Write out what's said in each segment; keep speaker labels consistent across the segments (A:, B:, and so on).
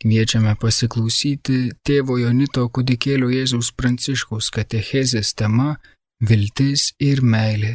A: Kviečiame pasiklausyti tėvo Jonito kudikėlio Jėzaus Pranciškaus katechezės tema Viltis ir meilė.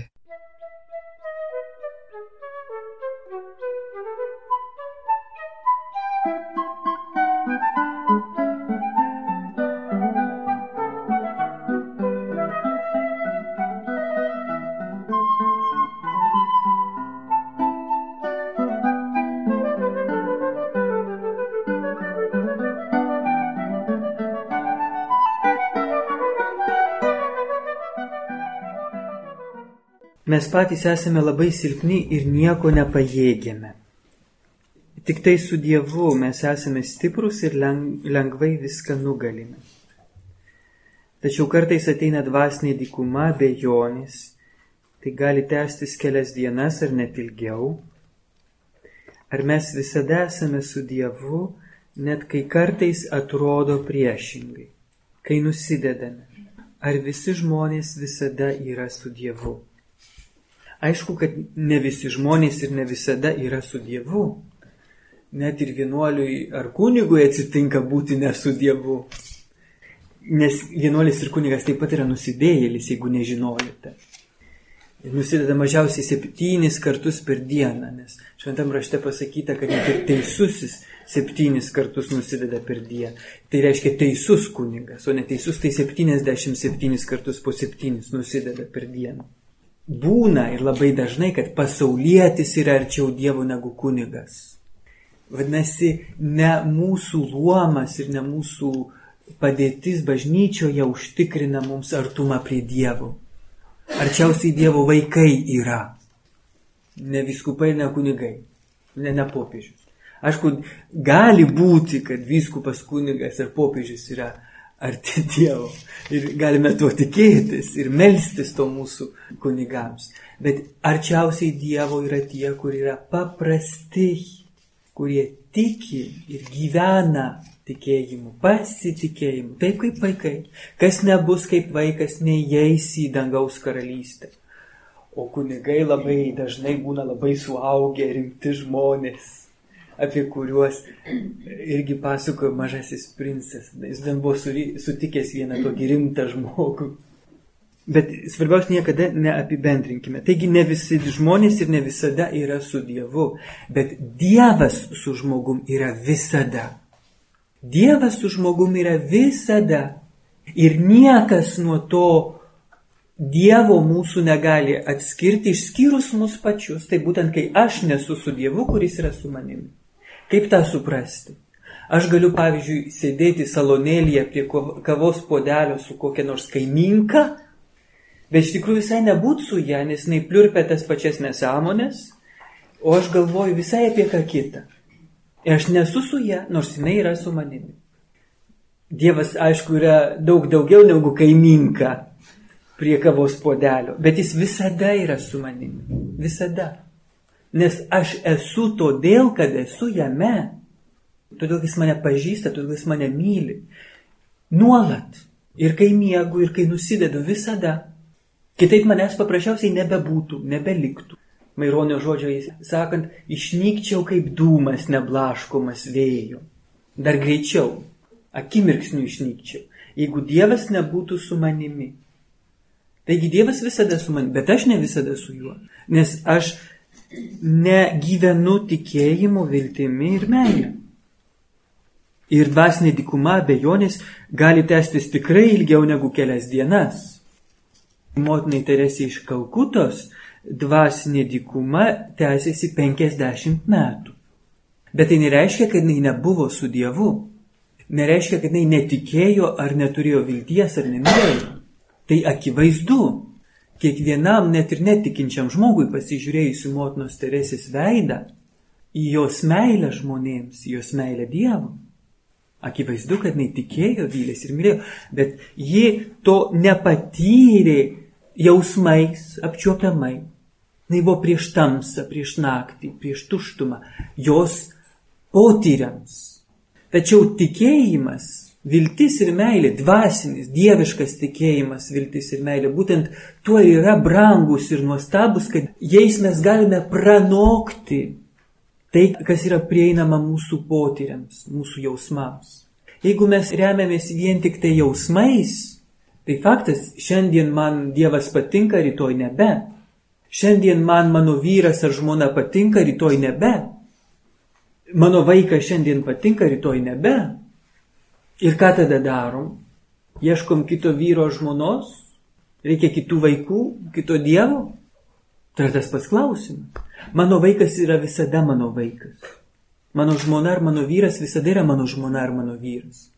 B: Mes patys esame labai silpni ir nieko nepajėgėme. Tik tai su Dievu mes esame stiprus ir lengvai viską nugalime. Tačiau kartais ateina dvasinė dykuma, bejonės, tai gali tęstis kelias dienas ar net ilgiau. Ar mes visada esame su Dievu, net kai kartais atrodo priešingai, kai nusidedame. Ar visi žmonės visada yra su Dievu? Aišku, kad ne visi žmonės ir ne visada yra su Dievu. Net ir vienuoliui ar kunigui atsitinka būti ne su Dievu. Nes vienuolis ir kunigas taip pat yra nusidėjėlis, jeigu nežinojote. Ir nusideda mažiausiai septynis kartus per dieną, nes šventam rašte pasakyta, kad net ir teisusis septynis kartus nusideda per dieną. Tai reiškia teisus kunigas, o neteisus tai 77 kartus po septynis nusideda per dieną būna ir labai dažnai, kad pasaulietis yra arčiau Dievo negu kunigas. Vadinasi, ne mūsų luomas ir ne mūsų padėtis bažnyčioje užtikrina mums artumą prie Dievo. Arčiausiai Dievo vaikai yra. Ne viskupai, ne kunigai, ne, ne popiežius. Aišku, gali būti, kad viskupas kunigas ir popiežius yra arti Dievo. Ir galime tuo tikėtis ir melstis to mūsų kunigams. Bet arčiausiai Dievo yra tie, kur yra paprasti, kurie tiki ir gyvena tikėjimu, pasitikėjimu, taip kaip vaikai. Kas nebus kaip vaikas, neįeis į dangaus karalystę. O kunigai labai dažnai būna labai suaugę, rimti žmonės apie kuriuos irgi pasakojo mažasis princas. Jis ten buvo sutikęs vieną tokį rimtą žmogų. Bet svarbiausia niekada neapibendrinkime. Taigi ne visi žmonės ir ne visada yra su Dievu, bet Dievas su žmogum yra visada. Dievas su žmogum yra visada. Ir niekas nuo to Dievo mūsų negali atskirti išskyrus mus pačius. Tai būtent kai aš nesu su Dievu, kuris yra su manimi. Kaip tą suprasti? Aš galiu, pavyzdžiui, sėdėti salonėlėje prie kavos podelio su kokia nors kaiminka, bet iš tikrųjų visai nebūt su ją, nes jinai pliurpia tas pačias nesąmonės, o aš galvoju visai apie ką kitą. Ir aš nesu su ją, nors jinai yra su manimi. Dievas, aišku, yra daug daugiau negu kaiminka prie kavos podelio, bet jis visada yra su manimi. Visada. Nes aš esu todėl, kad esu jame. Todėl jis mane pažįsta, todėl jis mane myli. Nuolat. Ir kai miegu, ir kai nusidedu, visada. Kitaip manęs paprasčiausiai nebebūtų, nebeliktų. Maironio žodžiais sakant, išnykčiau kaip dūmas neblaškomas vėjo. Dar greičiau, akimirksniu išnykčiau, jeigu Dievas nebūtų su manimi. Taigi Dievas visada su manimi, bet aš ne visada su juo. Nes aš negyvenu tikėjimu, viltimi ir meilė. Ir dvasinė dikuma bejonės gali tęstis tikrai ilgiau negu kelias dienas. Motinai Teresė iš Kalkutos dvasinė dikuma tęsiasi 50 metų. Bet tai nereiškia, kad jinai nebuvo su Dievu. Nereiškia, kad jinai netikėjo ar neturėjo vilties ar nemylėjo. Tai akivaizdu. Kiekvienam net ir netikinčiam žmogui pasižiūrėjus į motinos Teresės veidą, į jos meilę žmonėms, į jos meilę Dievui. Akivaizdu, kad jinai tikėjo, vylės ir mylėjo, bet ji to nepatyrė jausmais, apčiuopiamai. Jis buvo prieš tamsą, prieš naktį, prieš tuštumą, jos potyriams. Tačiau tikėjimas Viltis ir meilė, dvasinis, dieviškas tikėjimas, viltis ir meilė, būtent tuo yra brangus ir nuostabus, kad jais mes galime pranokti Tai, kas yra prieinama mūsų potyriams, mūsų jausmams. Jeigu mes remiamės vien tik tai jausmais, tai faktas, šiandien man Dievas patinka, rytoj nebe. Šiandien man mano vyras ar žmona patinka, rytoj nebe. Mano vaikas šiandien patinka, rytoj nebe. Ir ką tada darom? Ieškom kito vyro žmonos? Reikia kitų vaikų, kito Dievo? Tai tas pats klausimas. Mano vaikas yra visada mano vaikas. Mano žmona ar mano vyras visada yra mano žmona ar mano vyras.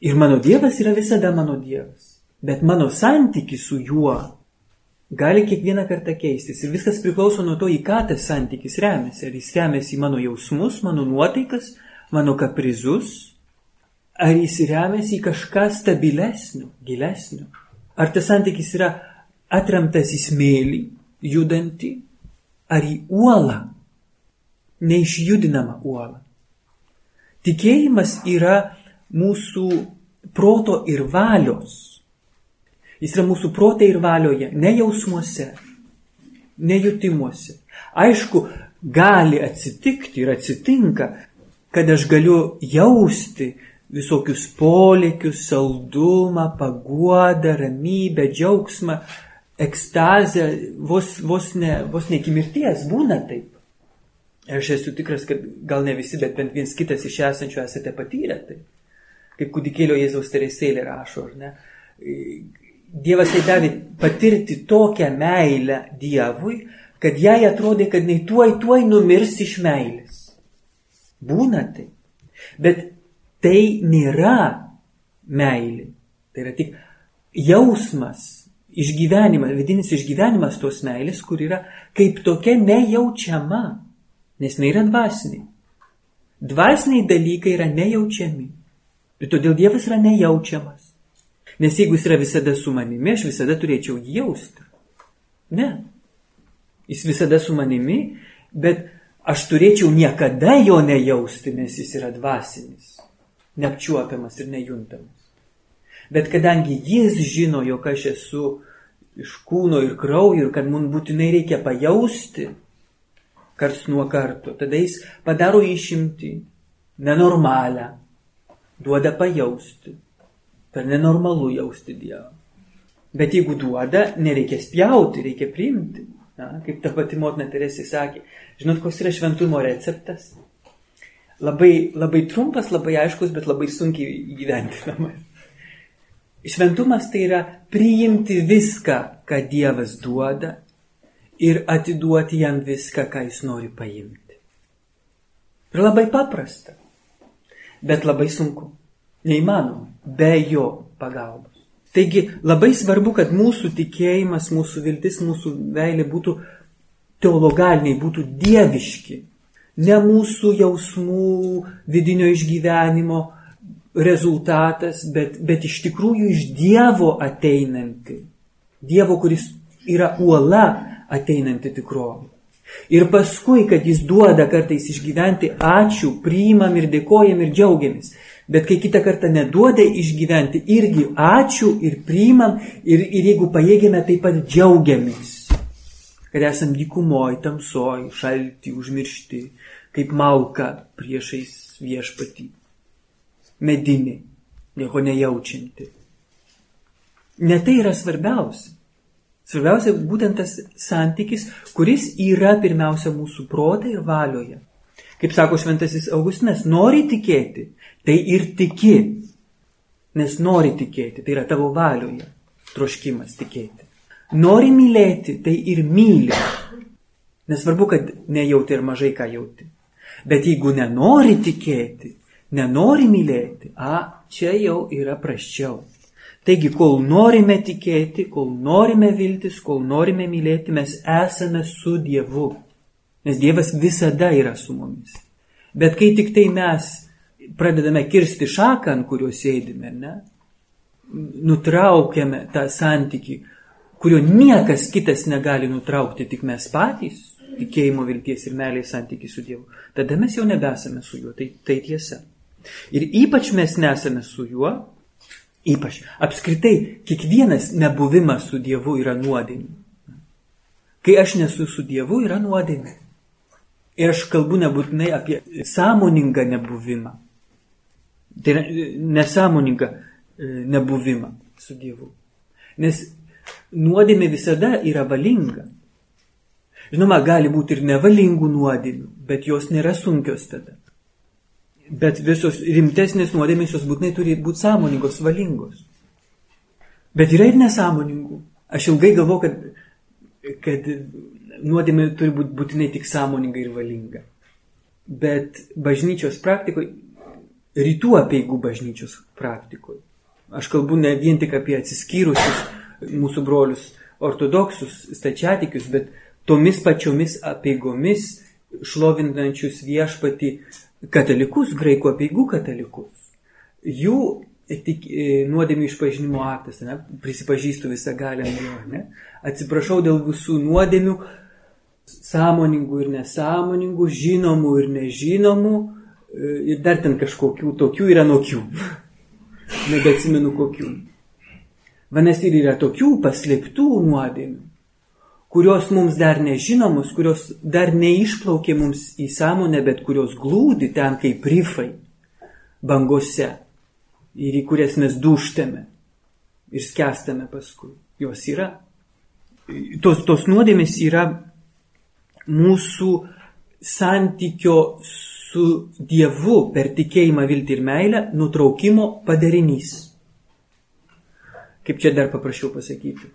B: Ir mano Dievas yra visada mano Dievas. Bet mano santykis su juo gali kiekvieną kartą keistis. Ir viskas priklauso nuo to, į ką tas santykis remiasi. Ar jis remiasi į mano jausmus, mano nuotaikas, mano kaprizus, ar jis remiasi į kažką stabilesnio, gilesnio. Ar tas santykis yra atremtas į smėlį, judantį, ar į uolą, neišjudinamą uolą. Tikėjimas yra mūsų proto ir valios. Jis yra mūsų prote ir valioje, ne jausmuose, ne jutimuose. Aišku, gali atsitikti ir atsitinka, kad aš galiu jausti visokius polėkius, saldumą, paguodą, ramybę, džiaugsmą, ekstazę vos, vos, ne, vos ne iki mirties būna taip. Ir aš esu tikras, kad gal ne visi, bet bent viens kitas iš esančių esate patyrę tai. Kaip kūdikėlio Jėzaus teresėlė rašo, ar ne? Dievas jai davė patirti tokią meilę Dievui, kad jai atrodė, kad nei tuoj tuoj numirs iš meilės. Būna tai. Bet tai nėra meilė. Tai yra tik jausmas, išgyvenimas, vidinis išgyvenimas tos meilės, kur yra kaip tokia nejaučiama, nes jinai yra dvasiniai. Dvasiniai dalykai yra nejaučiami. Ir todėl Dievas yra nejaučiamas. Nes jeigu jis yra visada su manimi, aš visada turėčiau jį jausti. Ne. Jis visada su manimi, bet aš turėčiau niekada jo nejausti, nes jis yra dvasinis, neapčiuopiamas ir nejuntamas. Bet kadangi jis žino, jog aš esu iš kūno ir kraujo ir kad mums būtinai reikia pajausti karts nuo karto, tada jis padaro išimti, nenormalią, duoda pajausti. Per nenormalu jausti Dievą. Bet jeigu duoda, nereikia spjauti, reikia priimti. Na, kaip ta pati motina Teresė sakė, žinot, koks yra šventumo receptas? Labai, labai trumpas, labai aiškus, bet labai sunkiai įgyventinamas. Šventumas tai yra priimti viską, ką Dievas duoda ir atiduoti jam viską, ką jis nori paimti. Ir labai paprasta, bet labai sunku, neįmanoma, be jo pagalbos. Taigi labai svarbu, kad mūsų tikėjimas, mūsų viltis, mūsų meilė būtų teologaliniai, būtų dieviški, ne mūsų jausmų, vidinio išgyvenimo, rezultatas, bet, bet iš tikrųjų iš Dievo ateinanti. Dievo, kuris yra uola ateinanti tikrovė. Ir paskui, kad jis duoda kartais išgyventi, ačiū, priimam ir dėkojam ir džiaugiamės. Bet kai kitą kartą neduoda išgyventi, irgi ačiū ir priimam ir, ir jeigu pajėgėme, taip pat džiaugiamės. Kad esam dykumoj, tamsoj, šalti, užmiršti, kaip malka priešais viešpatį medinė, nieko nejaučianti. Ne tai yra svarbiausia. Svarbiausia būtent tas santykis, kuris yra pirmiausia mūsų protą ir valioje. Kaip sako šventasis Augustinas, nori tikėti, tai ir tiki. Nes nori tikėti, tai yra tavo valioje troškimas tikėti. Nori mylėti, tai ir myli. Nesvarbu, kad nejauti ir mažai ką jauti. Bet jeigu nenori tikėti, nenori mylėti, a, čia jau yra praščiau. Taigi, kol norime tikėti, kol norime viltis, kol norime mylėti, mes esame su Dievu. Nes Dievas visada yra su mumis. Bet kai tik tai mes pradedame kirsti šaką, ant kurio sėdime, ne, nutraukiame tą santyki, kurio niekas kitas negali nutraukti, tik mes patys, tikėjimo, vilties ir meilės santyki su Dievu, tada mes jau nebesame su juo. Tai, tai tiesa. Ir ypač mes nesame su juo, ypač apskritai kiekvienas nebuvimas su Dievu yra nuodėmė. Kai aš nesu su Dievu, yra nuodėmė. Ir aš kalbu nebūtinai apie sąmoningą nebuvimą. Tai yra nesąmoningą e, nebuvimą su Dievu. Nes nuodėmė visada yra valinga. Žinoma, gali būti ir nevalingų nuodėmių, bet jos nėra sunkios tada. Bet visos rimtesnės nuodėmės jos būtinai turi būti sąmoningos, valingos. Bet yra ir nesąmoningų. Aš ilgai galvoju, kad, kad nuodėmė turi būti būtinai tik sąmoninga ir valinga. Bet bažnyčios praktikoje, rytų apieigų bažnyčios praktikoje, aš kalbu ne vien tik apie atsiskyrusius mūsų brolius ortodoksus, stačiatikius, bet tomis pačiomis apieigomis šlovinančius viešpati katalikus, graikų apieigų katalikus. Jų tik e, nuodėmė išpažinimo aktas, ne? prisipažįstu visą galę jo, ne? atsiprašau dėl visų nuodėmių, sąmoningų ir nesąmoningų, žinomų ir nežinomų, e, ir dar ten kažkokių tokių yra nokių. Nebeatsimenu kokių. Vadinasi, ir yra tokių paslėptų nuodėmių, kurios mums dar nežinomos, kurios dar neišplaukė mums į sąmonę, bet kurios glūdi ten kaip rifai bangose ir į kurias mes duštame ir skęstame paskui. Jos yra. Tos, tos nuodėmės yra mūsų santykio su Dievu per tikėjimą, viltį ir meilę nutraukimo padarinys. Kaip čia dar paprašiau pasakyti.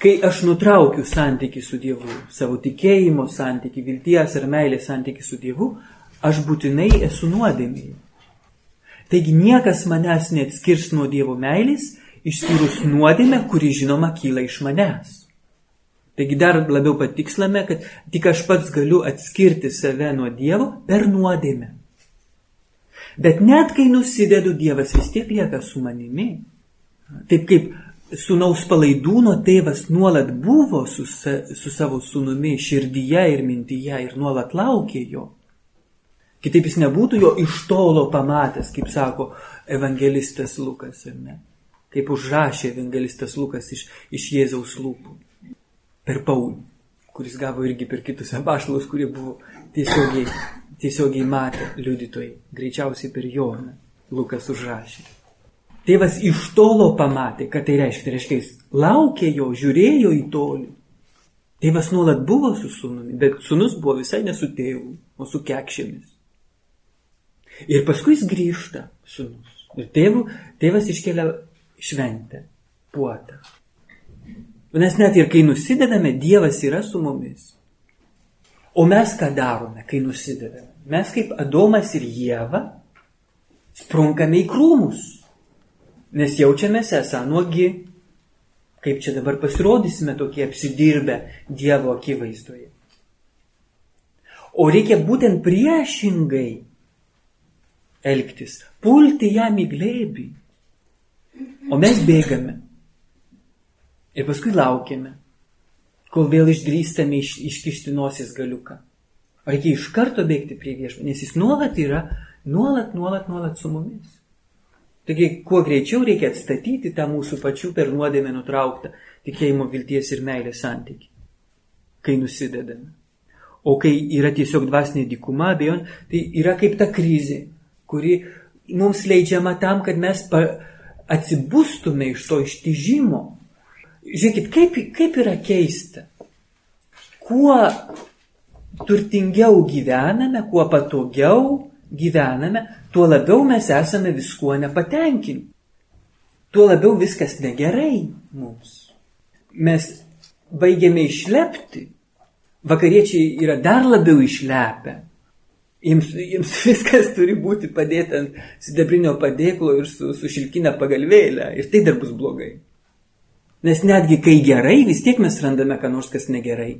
B: Kai aš nutraukiu santyki su Dievu, savo tikėjimo santyki, vilties ar meilės santyki su Dievu, aš būtinai esu nuodėmėje. Taigi niekas manęs neatskirs nuo Dievo meilės, išskyrus nuodėmę, kuri žinoma kyla iš manęs. Taigi dar labiau patikslame, kad tik aš pats galiu atskirti save nuo Dievo per nuodėmę. Bet net kai nusidedu, Dievas vis tiek lieka su manimi. Taip kaip Sūnaus palaidūno tėvas nuolat buvo su, su savo sūnumi širdyje ir mintyje ir nuolat laukė jo. Kitaip jis nebūtų jo iš tolo pamatęs, kaip sako evangelistas Lukas, ar ne? Kaip užrašė evangelistas Lukas iš, iš Jėzaus lūpų. Per Paulį, kuris gavo irgi per kitus apaštalus, kurie buvo tiesiogiai, tiesiogiai matę liudytojai. Greičiausiai per Joną Lukas užrašė. Tėvas iš tolo pamatė, kad tai reiškia. Tai reiškia, jis laukė jo, žiūrėjo į tolį. Tėvas nuolat buvo su sunumi, bet sunus buvo visai ne su tėvu, o su kekšėmis. Ir paskui jis grįžta, sunus. Ir tėvų, tėvas iškelia šventę, puotą. Nes net ir kai nusidedame, Dievas yra su mumis. O mes ką darome, kai nusidedame? Mes kaip Adomas ir Jėva sprunkame į krūmus nes jaučiamės esą nuogi, kaip čia dabar pasirodysime tokie apsidirbę Dievo akivaizdoje. O reikia būtent priešingai elgtis, pulti jam į glėbį. O mes bėgame. Ir paskui laukiame, kol vėl išdrįstame iš, iškišti nosis galiuką. Reikia iš karto bėgti prie viešpatį, nes jis nuolat yra, nuolat, nuolat, nuolat su mumis. Taigi, kuo greičiau reikia atstatyti tą mūsų pačių per nuodėmę nutrauktą tikėjimo, vilties ir meilės santyki, kai nusidedame. O kai yra tiesiog dvasinė dykuma, abejon, tai yra kaip ta krizė, kuri mums leidžiama tam, kad mes atsibustume iš to ištižimo. Žiūrėkit, kaip, kaip yra keista. Kuo turtingiau gyvename, kuo patogiau, gyvename, tuo labiau mes esame viskuo nepatenkinti. Tuo labiau viskas negerai mums. Mes baigiame išlepti. Vakariečiai yra dar labiau išlepę. Jiems, jiems viskas turi būti padėta ant sidabrinio padėklo ir su, su šilkinė pagalvėlė. Ir tai dar bus blogai. Nes netgi kai gerai, vis tiek mes randame ką nors, kas negerai.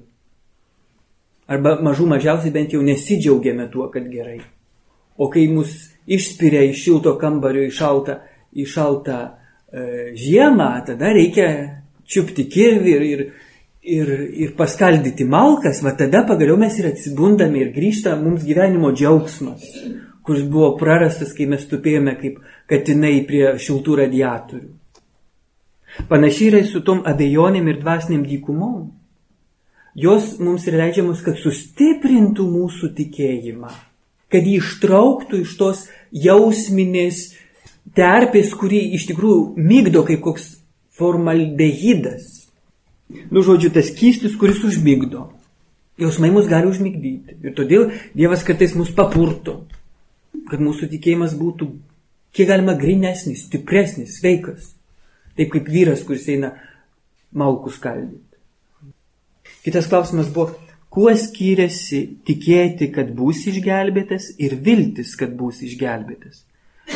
B: Arba mažų mažiausiai bent jau nesidžiaugiame tuo, kad gerai. O kai mus išspiria iš šilto kambario į šaltą, į šaltą e, žiemą, tada reikia čiupti kirvį ir, ir, ir, ir paskaldyti malkas, va tada pagaliau mes ir atsibundame ir grįžta mums gyvenimo džiaugsmas, kuris buvo prarastas, kai mes tupėjome kaip katinai prie šiltų radiatorių. Panašiai yra su tom abejonėm ir dvasiniam dykumom. jos mums yra leidžiamos, kad sustiprintų mūsų tikėjimą, kad jį ištrauktų iš tos jausminės terpės, kuri iš tikrųjų mygdo kaip koks formaldehidas. Nu, žodžiu, tas kystis, kuris užmygdo. Jausmai mus gali užmygdyti. Ir todėl Dievas kartais mus papurto, kad mūsų tikėjimas būtų kiek galima grinesnis, stipresnis, sveikas. Taip kaip vyras, kuris eina malkus kaldyti. Kitas klausimas buvo, kuo skiriasi tikėti, kad būsi išgelbėtas ir viltis, kad būsi išgelbėtas.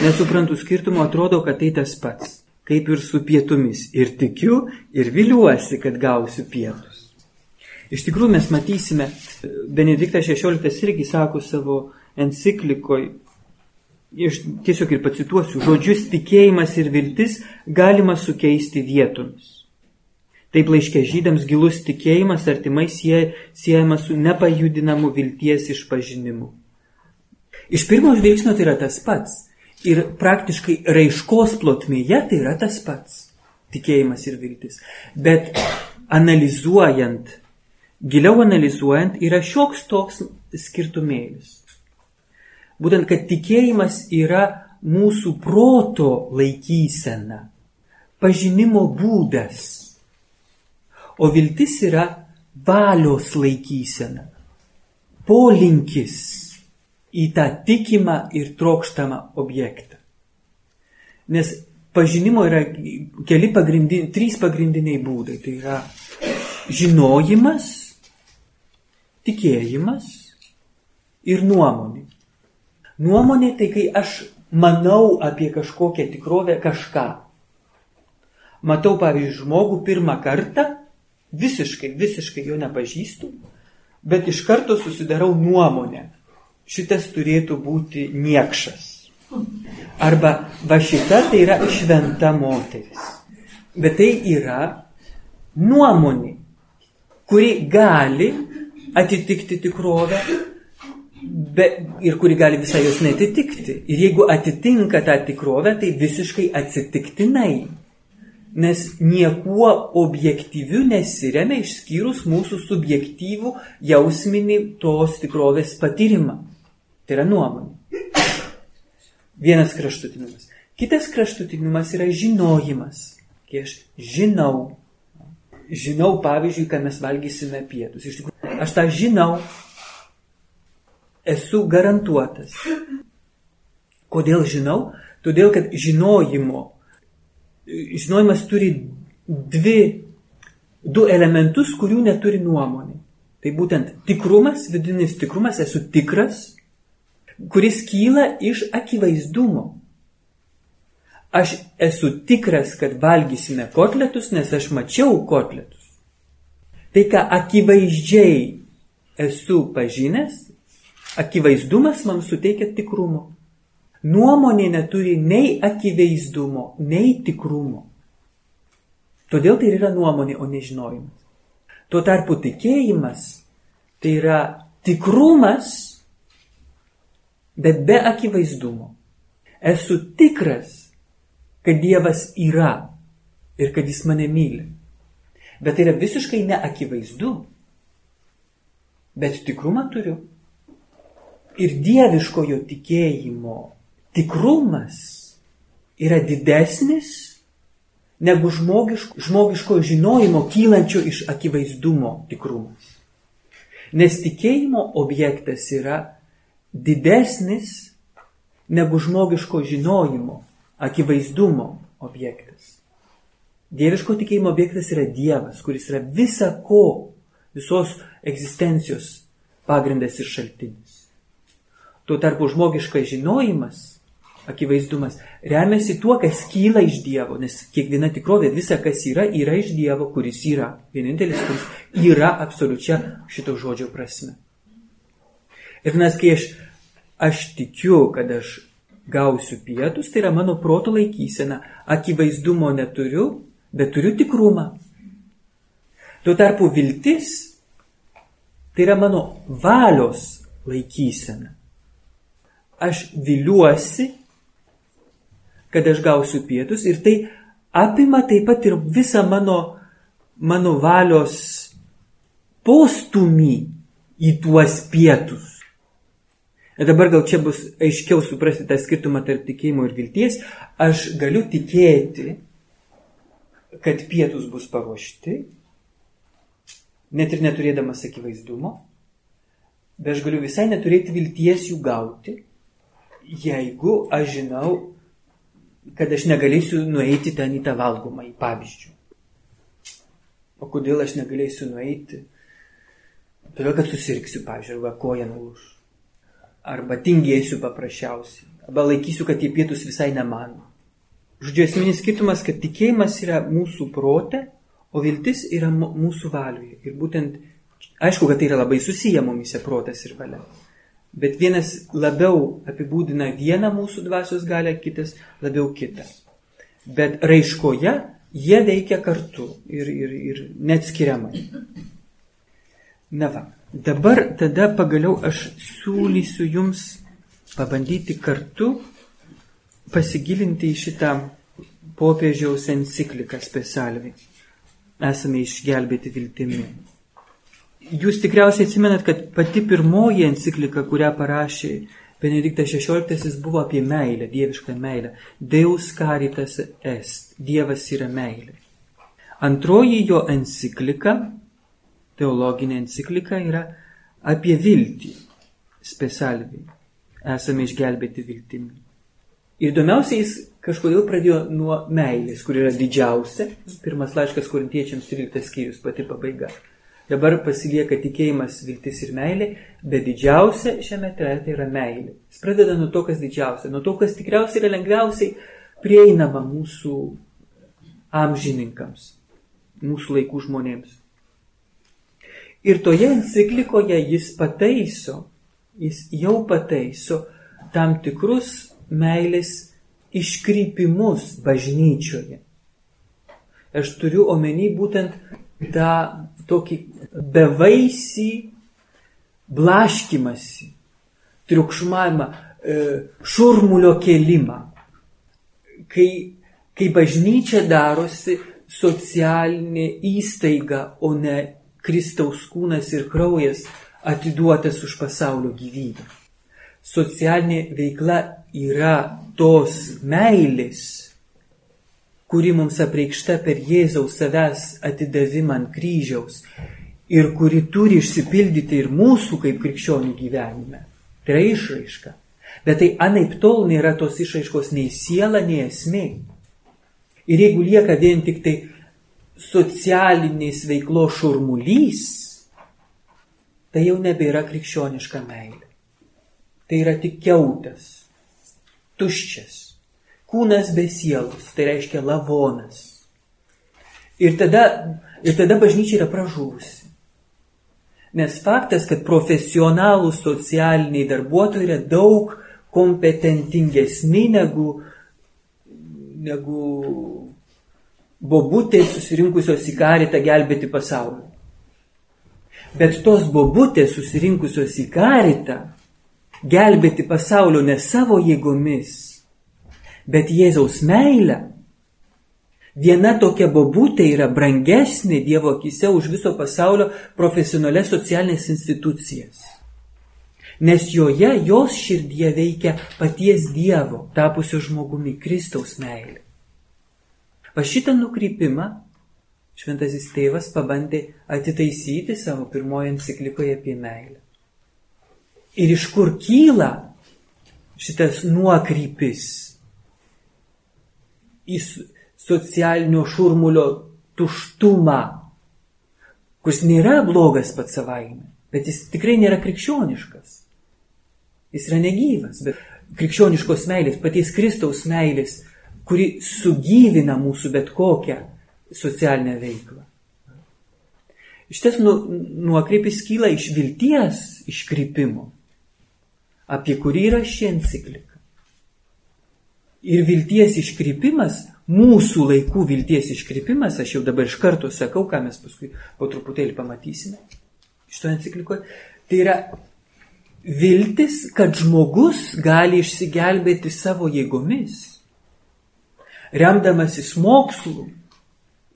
B: Nesuprantu skirtumo, atrodo, kad tai tas pats, kaip ir su pietumis. Ir tikiu, ir viliuosi, kad gausiu pietus. Iš tikrųjų mes matysime, Benediktas XVI irgi sako savo enciklikoje, aš tiesiog ir pacituosiu, žodžius tikėjimas ir viltis galima sukeisti vietomis. Taip laiškė žydams gilus tikėjimas artimai siejamas su nepajudinamu vilties išpažinimu. Iš pirmo žvilgsnio tai yra tas pats. Ir praktiškai raiškos plotmėje tai yra tas pats. Tikėjimas ir viltis. Bet analizuojant, giliau analizuojant, yra šioks toks skirtumėlis. Būtent, kad tikėjimas yra mūsų proto laikysena, pažinimo būdas O viltis yra valios laikysena, polinkis į tą tikimą ir trokštamą objektą. Nes pažinimo yra keli pagrindiniai, trys pagrindiniai būdai. Tai yra žinojimas, tikėjimas ir nuomonė. Nuomonė tai kai aš manau apie kažkokią tikrovę kažką. Matau, pavyzdžiui, žmogų pirmą kartą Visiškai, visiškai jo nepažįstu, bet iš karto susidarau nuomonę. Šitas turėtų būti niekšas. Arba va šita tai yra šventa moteris. Bet tai yra nuomonė, kuri gali atitikti tikrovę be, ir kuri gali visai jos netitikti. Ir jeigu atitinka tą tikrovę, tai visiškai atsitiktinai nes niekuo objektyviu nesiremia išskyrus mūsų subjektyvų jausminį tos tikrovės patyrimą. Tai yra nuomonė. Vienas kraštutinumas. Kitas kraštutinumas yra žinojimas. Kai aš žinau, žinau pavyzdžiui, ką mes valgysime pietus. Iš tikrųjų, aš tą žinau, esu garantuotas. Kodėl žinau? Todėl, kad žinojimo žinojimas turi dvi, du elementus, kurių neturi nuomonė. Tai būtent tikrumas, vidinis tikrumas, esu tikras, kuris kyla iš akivaizdumo. Aš esu tikras, kad valgysime kotletus, nes aš mačiau kotletus. Tai, ką akivaizdžiai esu pažinęs, akivaizdumas man suteikia tikrumo. Nuomonė neturi nei akivaizdumo, nei tikrumo. Todėl tai yra nuomonė, o nežinojimas. Tuo tarpu tikėjimas tai yra tikrumas, bet be akivaizdumo. Esu tikras, kad Dievas yra ir kad Jis mane myli. Bet tai yra visiškai neakivaizdu. Bet tikrumą turiu. Ir dieviškojo tikėjimo tikrumas yra didesnis negu žmogiško, žmogiško žinojimo kylančio iš akivaizdumo tikrumas. Nes tikėjimo objektas yra didesnis negu žmogiško žinojimo, akivaizdumo objektas. Dieviško tikėjimo objektas yra Dievas, kuris yra visa ko, visos egzistencijos pagrindas ir šaltinis. Tuo tarpu žmogiškas žinojimas akivaizdumas, remiasi tuo, kas kyla iš Dievo, nes kiekviena tikrovė, visa, kas yra, yra iš Dievo, kuris yra. Vienintelis, kuris yra absoliučia šito žodžio prasme. Ir nes kai aš, aš tikiu, kad aš gausiu pietus, tai yra mano proto laikysena, akivaizdumo neturiu, bet turiu tikrumą. Tuo tarpu viltis tai yra mano valios laikysena. Aš viliuosi kad aš gausiu pietus ir tai apima taip pat ir visą mano, mano valios postumį į tuos pietus. Ir dabar gal čia bus aiškiau suprasti tą skirtumą tarp tikėjimo ir vilties. Aš galiu tikėti, kad pietus bus paruošti, net ir neturėdamas akivaizdumo, bet aš galiu visai neturėti vilties jų gauti, jeigu aš žinau, kad aš negalėsiu nueiti ten į tą valgomą, į pavyzdžių. O kodėl aš negalėsiu nueiti? Todėl, kad susirksiu, pavyzdžiui, arba koja nulūš. Arba tingėsiu paprasčiausiai. Arba laikysiu, kad tie pietus visai ne mano. Žodžiu, esminis skirtumas, kad tikėjimas yra mūsų protė, o viltis yra mūsų valioje. Ir būtent, aišku, kad tai yra labai susiję mumise protas ir valia. Bet vienas labiau apibūdina vieną mūsų dvasios galę, kitas labiau kitą. Bet raiškoje jie veikia kartu ir, ir, ir neatskiriamai. Na va, dabar tada pagaliau aš siūlysiu jums pabandyti kartu pasigilinti į šitą popiežiaus encikliką specialiai. Esame išgelbėti viltimi. Jūs tikriausiai atsimenat, kad pati pirmoji enciklika, kurią parašė Benediktas XVI, buvo apie meilę, dievišką meilę. Deus caritas est, Dievas yra meilė. Antroji jo enciklika, teologinė enciklika, yra apie viltį, specialiai. Esame išgelbėti viltimi. Ir įdomiausia, jis kažkodėl pradėjo nuo meilės, kur yra didžiausia. Pirmas laiškas korintiečiams 13 skyrius, pati pabaiga. Dabar pasilieka tikėjimas, viltis ir meilė, bet didžiausia šiame trete yra meilė. Jis pradeda nuo to, kas didžiausia, nuo to, kas tikriausiai yra lengviausiai prieinama mūsų amžininkams, mūsų laikų žmonėms. Ir toje enciklikoje jis pataiso, jis jau pataiso tam tikrus meilės iškrypimus bažnyčioje. Aš turiu omeny būtent tą tokį bevaisį blaškimasi, triukšmavimą, e, šurmulio kelimą. Kai, kai bažnyčia darosi socialinė įstaiga, o ne Kristaus kūnas ir kraujas atiduotas už pasaulio gyvybę. Socialinė veikla yra tos meilės, kuri mums apreikšta per Jėzaus savęs atidavimą ant kryžiaus ir kuri turi išsipildyti ir mūsų kaip krikščionių gyvenime. Tai yra išraiška. Bet tai anaip tol nėra tos išraiškos nei siela, nei esmė. Ir jeigu lieka vien tik tai socialinės veiklos šurmulys, tai jau nebėra krikščioniška meilė. Tai yra tik keutas, tuščias, Kūnas be sielos, tai reiškia lavonas. Ir tada, ir tada bažnyčia yra pražuvusi. Nes faktas, kad profesionalų socialiniai darbuotojai yra daug kompetentingesni negu, negu bobutės susirinkusios į karitą gelbėti pasaulį. Bet tos bobutės susirinkusios į karitą gelbėti pasaulio ne savo jėgomis, bet Jėzaus meilė, viena tokia bobutė yra brangesnė Dievo akise už viso pasaulio profesionalias socialinės institucijas. Nes joje jos širdie veikia paties Dievo, tapusio žmogumi Kristaus meilė. Pa šitą nukrypimą šventasis tėvas pabandė atitaisyti savo pirmoje enciklikoje apie meilę. Ir iš kur kyla šitas nuokrypis į socialinio šurmulio tuštumą, kuris nėra blogas pats savaime, bet jis tikrai nėra krikščioniškas. Jis yra negyvas, bet krikščioniškos meilės, paties Kristaus meilės, kuri sugyvina mūsų bet kokią socialinę veiklą. Šitas nu, nuokrypis kyla iš vilties iškrypimo, apie kurį yra ši enciklika ir vilties iškrypimas, mūsų laikų vilties iškrypimas, aš jau dabar iš karto sakau, ką mes paskui po truputėlį pamatysime šitoje enciklikoje, tai yra viltis, kad žmogus gali išsigelbėti savo jėgomis, remdamasis mokslu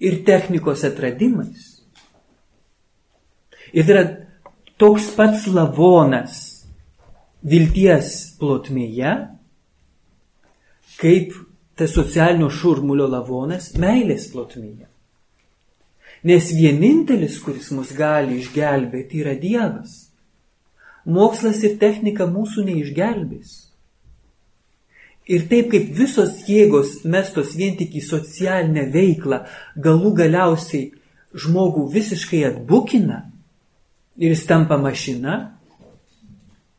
B: ir technikos atradimais. Ir tai yra toks pats lavonas vilties plotmėje, kaip tas socialinio šurmulio lavonas meilės plotmėje. Nes vienintelis, kuris mus gali išgelbėti, yra Dievas. Mokslas ir technika mūsų neišgelbės. Ir taip kaip visos jėgos mestos vien tik į socialinę veiklą, galų galiausiai žmogų visiškai atbukina ir jis tampa mašina,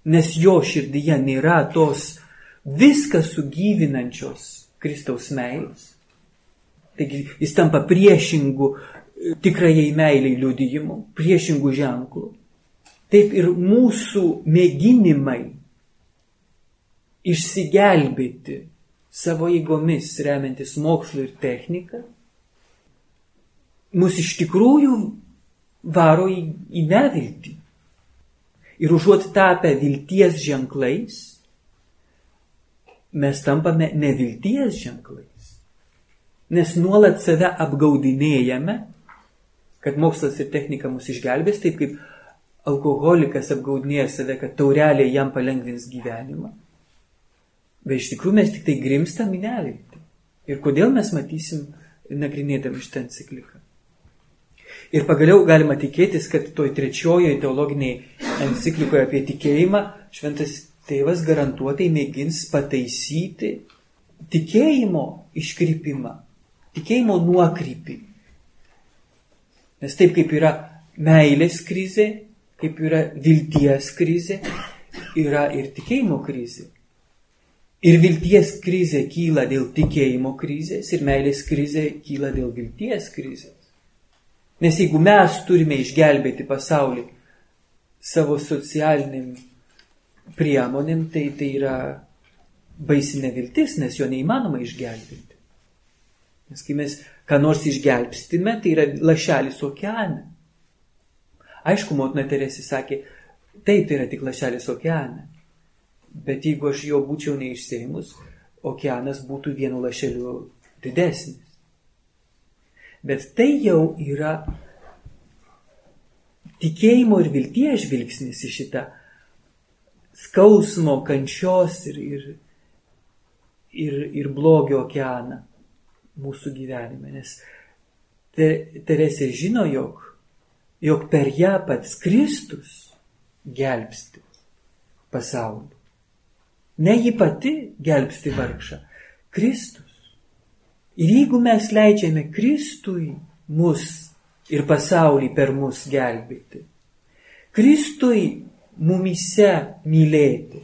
B: nes jo širdyje nėra tos viską sugyvinančios Kristaus meilės. Taigi jis tampa priešingų tikrajai meiliai liudijimu, priešingų ženklų. Taip ir mūsų mėginimai išsigelbėti savo įgomis remiantis mokslu ir technika, mus iš tikrųjų varo į, į neviltį. Ir užuot tapę vilties ženklais, mes tampame nevilties ženklais. Nes nuolat save apgaudinėjame, kad mokslas ir technika mus išgelbės, taip kaip alkoholikas apgaudinėja save, kad taurelė jam palengvins gyvenimą. Bet iš tikrųjų mes tik tai grimstam į neviltį. Ir kodėl mes matysim, nagrinėdami šitą encikliką. Ir pagaliau galima tikėtis, kad toj trečiojoje teologiniai enciklikoje apie tikėjimą šventas tėvas garantuotai mėgins pataisyti tikėjimo iškrypimą, tikėjimo nuokrypį. Nes taip kaip yra meilės krizė, kaip yra vilties krizė, yra ir tikėjimo krizė. Ir vilties krizė kyla dėl tikėjimo krizės, ir meilės krizė kyla dėl vilties krizės. Nes jeigu mes turime išgelbėti pasaulį savo socialiniam priemonėm, tai tai yra baisinė viltis, nes jo neįmanoma išgelbėti. Nes kai mes ką nors išgelbstime, tai yra lašelis okeane. Aišku, motina Teresė sakė, taip, tai yra tik lašelis okeane. Bet jeigu aš jo būčiau neišsėmus, okeanas būtų vienu lašeliu didesnis. Bet tai jau yra tikėjimo ir vilties žvilgsnis į šitą skausmo, kančios ir, ir, ir, ir blogio okeaną mūsų gyvenime. Nes Teresė žino, jog, jog per ją pats Kristus gelbsti pasaulį. Ne ji pati gelbsti vargšą. Kristus. Ir jeigu mes leidžiame Kristui mus ir pasaulį per mus gelbėti, Kristui mumise mylėti,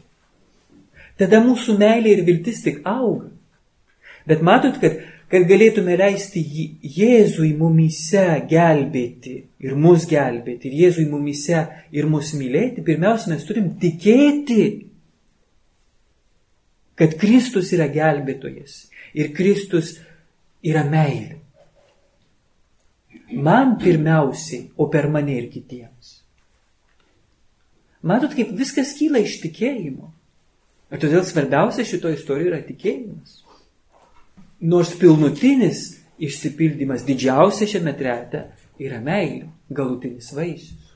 B: tada mūsų meilė ir viltis tik auga. Bet matot, kad, kad galėtume leisti Jėzui mumise gelbėti ir mus gelbėti, ir Jėzui mumise ir mus mylėti, pirmiausia, mes turim tikėti kad Kristus yra gelbėtojas ir Kristus yra meilė. Man pirmiausiai, o per mane ir kitiems. Matot, kaip viskas kyla iš tikėjimo. Ir todėl svarbiausia šito istorijoje yra tikėjimas. Nors pilnutinis išsipildymas didžiausia šiame trete yra meilė, galutinis vaisius.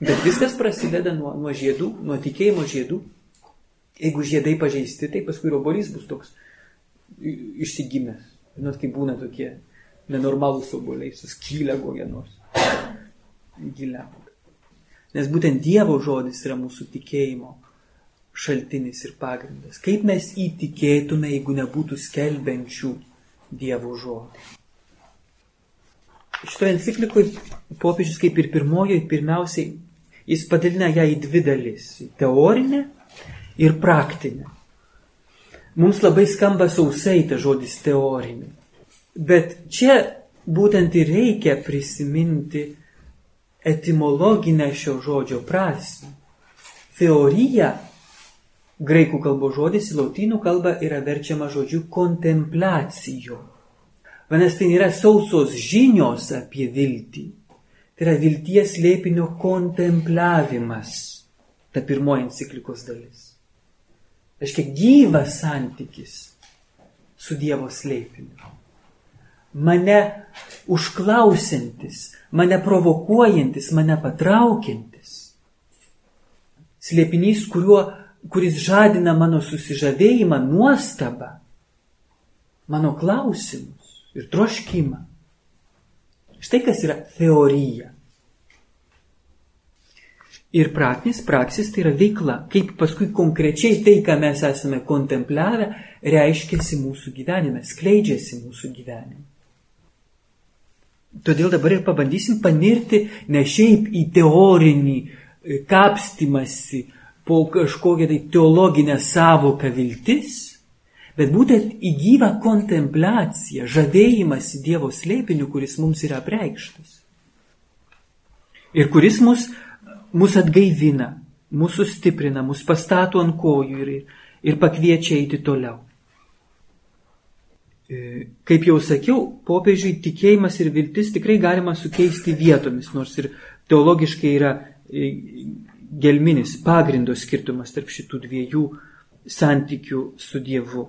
B: Bet viskas prasideda nuo, nuo žiedų, nuo tikėjimo žiedų. Jeigu žiedai pažeisti, tai paskui obolys bus toks išsigimęs. Žinot, kaip būna tokie nenormalūs oboliai, suskylę kokie nors. Giliam. Nes būtent Dievo žodis yra mūsų tikėjimo šaltinis ir pagrindas. Kaip mes įtikėtume, jeigu nebūtų skelbiančių Dievo žodį. Šitoje enciklikoje popiežius kaip ir pirmojoje, pirmiausiai, jis padalina ją į dvi dalis. Teorinę ir praktinė. Mums labai skamba sausai ta žodis teorinė. Bet čia būtent ir reikia prisiminti etimologinę šio žodžio prasme. Teorija, graikų kalbos žodis į lautynų kalbą yra verčiama žodžiu kontempliacijo. Vadinasi, tai nėra sausos žinios apie viltį. Tai yra vilties lėpinio kontempliavimas. Ta pirmoji enciklikos dalis. Reiškia gyvas santykis su Dievo slėpiniu. Mane užklausantis, mane provokuojantis, mane patraukiantis. Slėpinys, kuriuo, kuris žadina mano susižavėjimą, nuostabą, mano klausimus ir troškimą. Štai kas yra teorija. Ir praktinis, praksis tai yra veikla, kaip paskui konkrečiai tai, ką mes esame kontempliavę, reiškiasi mūsų gyvenime, skleidžiasi mūsų gyvenime. Todėl dabar ir pabandysim panirti ne šiaip į teorinį e, kapstimąsi po kažkokią tai teologinę savoką viltis, bet būtent į gyvą kontempliaciją, žavėjimąsi Dievo slėpiniu, kuris mums yra preikštas. Ir kuris mus, mus atgaivina, mūsų stiprina, mus pastato ant kojų ir, ir pakviečia eiti toliau. E, kaip jau sakiau, popiežiui tikėjimas ir viltis tikrai galima sukeisti vietomis, nors ir teologiškai yra e, gelminis pagrindo skirtumas tarp šitų dviejų santykių su Dievu.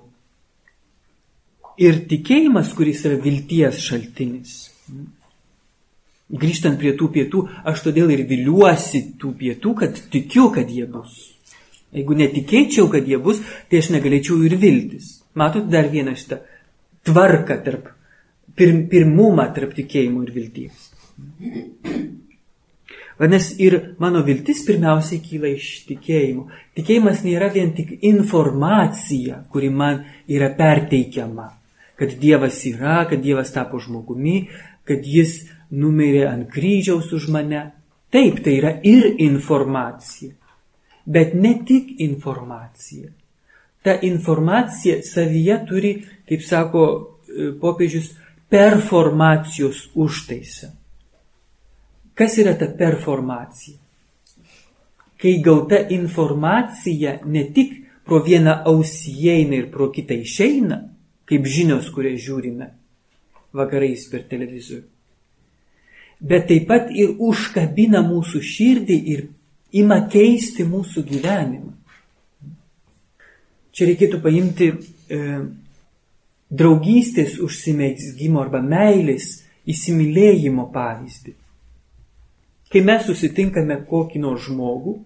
B: Ir tikėjimas, kuris yra vilties šaltinis. Grįžtant prie tų pietų, aš todėl ir viliuosi tų pietų, kad tikiu, kad jie bus. Jeigu netikėčiau, kad jie bus, tai aš negalėčiau ir viltis. Matot dar vieną šitą tvarką tarp, pirm, pirmumą tarp tikėjimo ir vilties. Vadinasi, ir mano viltis pirmiausiai kyla iš tikėjimo. Tikėjimas nėra vien tik informacija, kuri man yra perteikiama, kad Dievas yra, kad Dievas tapo žmogumi, kad Jis numirė ant kryžiaus už mane. Taip, tai yra ir informacija. Bet ne tik informacija. Ta informacija savyje turi kaip sako e, popiežius, performacijos užtaisą. Kas yra ta performacija? Kai gauta informacija ne tik pro vieną ausį įeina ir pro kitą išeina, kaip žinios, kurias žiūrime vakarais per televizorių, bet taip pat ir užkabina mūsų širdį ir ima keisti mūsų gyvenimą. Čia reikėtų paimti e, draugystės užsimėgsgymo arba meilės įsimylėjimo pavyzdį. Kai mes susitinkame kokį nors žmogų,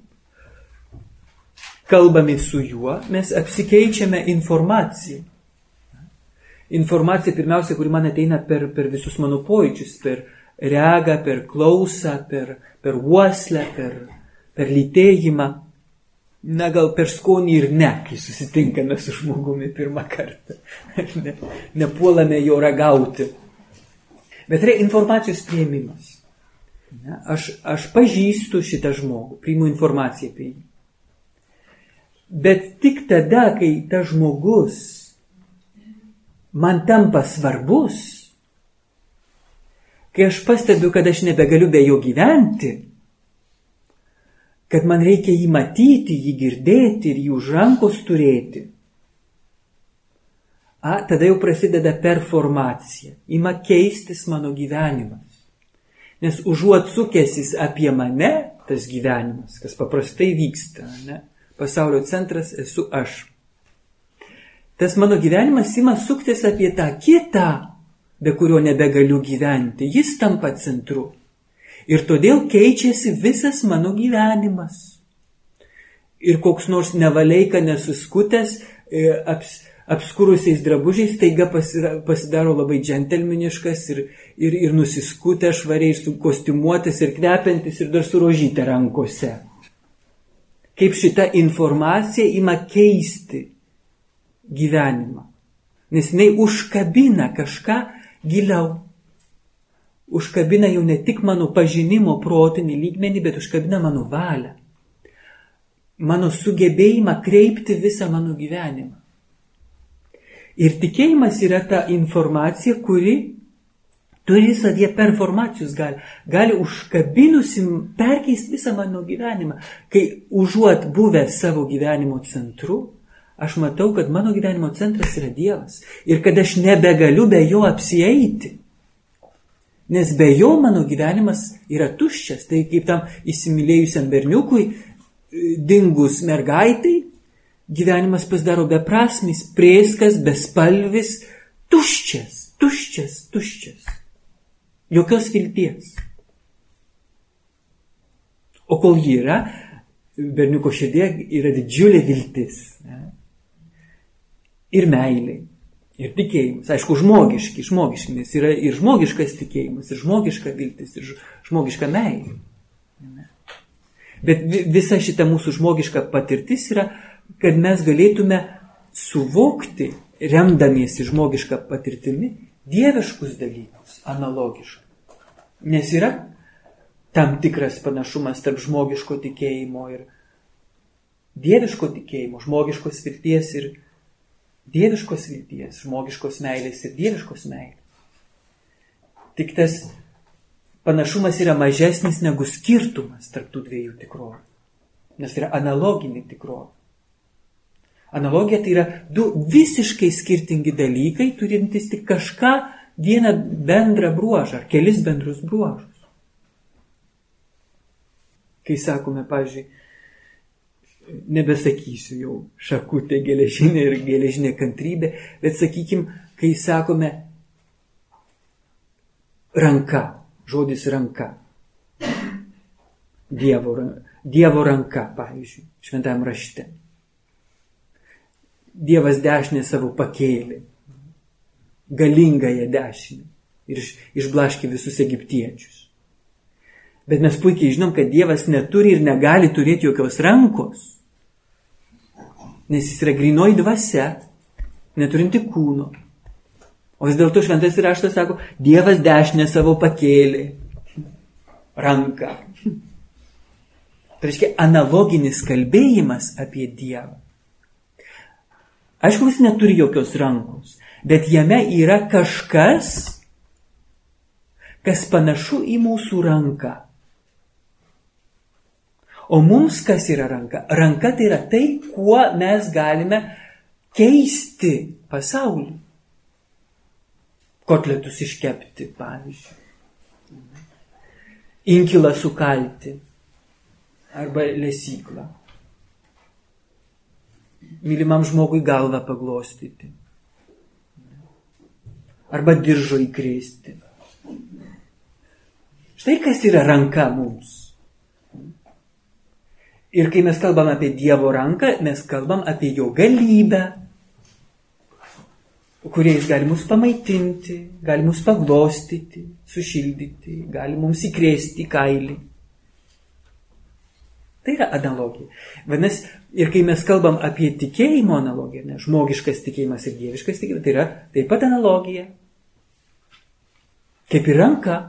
B: kalbame su juo, mes apsikeičiame informaciją. Informacija pirmiausia, kuri man ateina per, per visus mano pojūčius, per regą, per klausą, per, per uoslę, per, per lytėjimą na gal per skonį ir ne, kai susitinkame su žmogumi pirmą kartą. Ne, nepuolame jo ragauti. Bet yra informacijos prieimimas. Ne, aš, aš pažįstu šitą žmogų, priimu informaciją apie jį. Bet tik tada, kai tas žmogus man tampa svarbus, kai aš pastebiu, kad aš nebegaliu be jo gyventi, kad man reikia jį matyti, jį girdėti ir už rankos turėti. A, tada jau prasideda performacija, ima keistis mano gyvenimas. Nes užuot sukęsis apie mane, tas gyvenimas, kas paprastai vyksta, ne? pasaulio centras esu aš. Tas mano gyvenimas ima suktis apie tą kitą, be kurio nebegaliu gyventi. Jis tampa centru. Ir todėl keičiasi visas mano gyvenimas. Ir koks nors nevaleika nesuskutęs, e, aps, apskurusiais drabužiais, taiga pasidaro labai džentelminiškas ir, ir, ir nusiskutęs švariai, su kostiumuotis ir kvepiantis ir dar su rožytė rankose. Kaip šita informacija ima keisti gyvenimą. Nes jinai užkabina kažką giliau užkabina jau ne tik mano pažinimo protinį lygmenį, bet užkabina mano valią, mano sugebėjimą kreipti visą mano gyvenimą. Ir tikėjimas yra ta informacija, kuri turi savyje performacijos gali, gali užkabinusim perkeisti visą mano gyvenimą. Kai užuot buvęs savo gyvenimo centru, aš matau, kad mano gyvenimo centras yra Dievas ir kad aš nebegaliu be jo apsieiti. Nes be jo mano gyvenimas yra tuščias. Tai kaip tam įsimylėjusiam berniukui, dingus mergaitai, gyvenimas pasidaro beprasmis, prieskas, bespalvis, tuščias. tuščias, tuščias. Jokios vilties. O kol ji yra, berniuko širdė yra didžiulė viltis. Ne? Ir meilė, ir tikėjimas. Aišku, žmogiški, žmogiški, nes yra ir žmogiškas tikėjimas, ir žmogiška viltis, ir žmogiška meilė. Bet visa šita mūsų žmogiška patirtis yra, kad mes galėtume suvokti, remdamiesi žmogišką patirtimi, dieviškus dalykus, analogiškai. Nes yra tam tikras panašumas tarp žmogiško tikėjimo ir dieviško tikėjimo, žmogiškos vilties ir dieviškos vilties, žmogiškos meilės ir dieviškos meilės. Tik tas panašumas yra mažesnis negu skirtumas tarp tų dviejų tikrovų. Nes tai yra analoginė tikrovė. Analogija tai yra du visiškai skirtingi dalykai, turintys tik kažką vieną bendrą bruožą ar kelis bendrus bruožus. Kai sakome, pavyzdžiui, nebesakysiu jau šakutė geležinė ir geležinė kantrybė, bet sakykim, kai sakome ranka, žodis ranka. Dievo, dievo ranka, pavyzdžiui, šventam rašte. Dievas dešinę savo pakėlė, galingąją dešinę ir išblaškė visus egiptiečius. Bet mes puikiai žinom, kad Dievas neturi ir negali turėti jokios rankos, nes jis yra grinoji dvasia, neturinti kūno. O vis dėlto šventas raštas sako, Dievas dešinę savo pakėlė ranką. Tai reiškia analoginis kalbėjimas apie Dievą. Aišku, jis neturi jokios rankos, bet jame yra kažkas, kas panašu į mūsų ranką. O mums kas yra ranka? Ranka tai yra tai, kuo mes galime keisti pasaulį. Kotletus iškepti, pavyzdžiui. Inkilą sukalti arba lesyklą mylimam žmogui galvą paglostyti. Arba diržo įkrėsti. Štai kas yra ranka mums. Ir kai mes kalbam apie Dievo ranką, mes kalbam apie jo galybę, kuriais gali mus pamaitinti, gali mus paglostyti, sušildyti, gali mums įkrėsti kailį. Tai yra analogija. Vadinasi, ir kai mes kalbam apie tikėjimo analogiją, ne, žmogiškas tikėjimas ir dieviškas tikėjimas, tai yra taip pat analogija. Kaip ir ranka.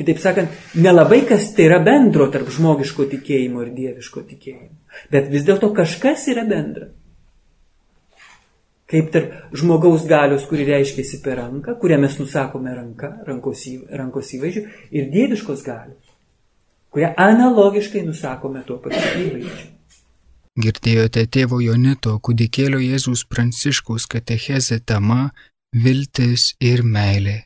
B: Kitaip sakant, nelabai kas tai yra bendro tarp žmogiško tikėjimo ir dieviško tikėjimo. Bet vis dėlto kažkas yra bendra. Kaip tarp žmogaus galios, kuri reiškiasi per ranką, kurią mes nusakome ranka, rankos, į, rankos įvaizdžių, ir dieviškos galios kurią analogiškai nusakome tuo pačiu įvaizdžiu.
A: Girdėjote tėvo Jonito kūdikėlio Jėzus Pranciškaus katechezė tema Viltis ir meilė.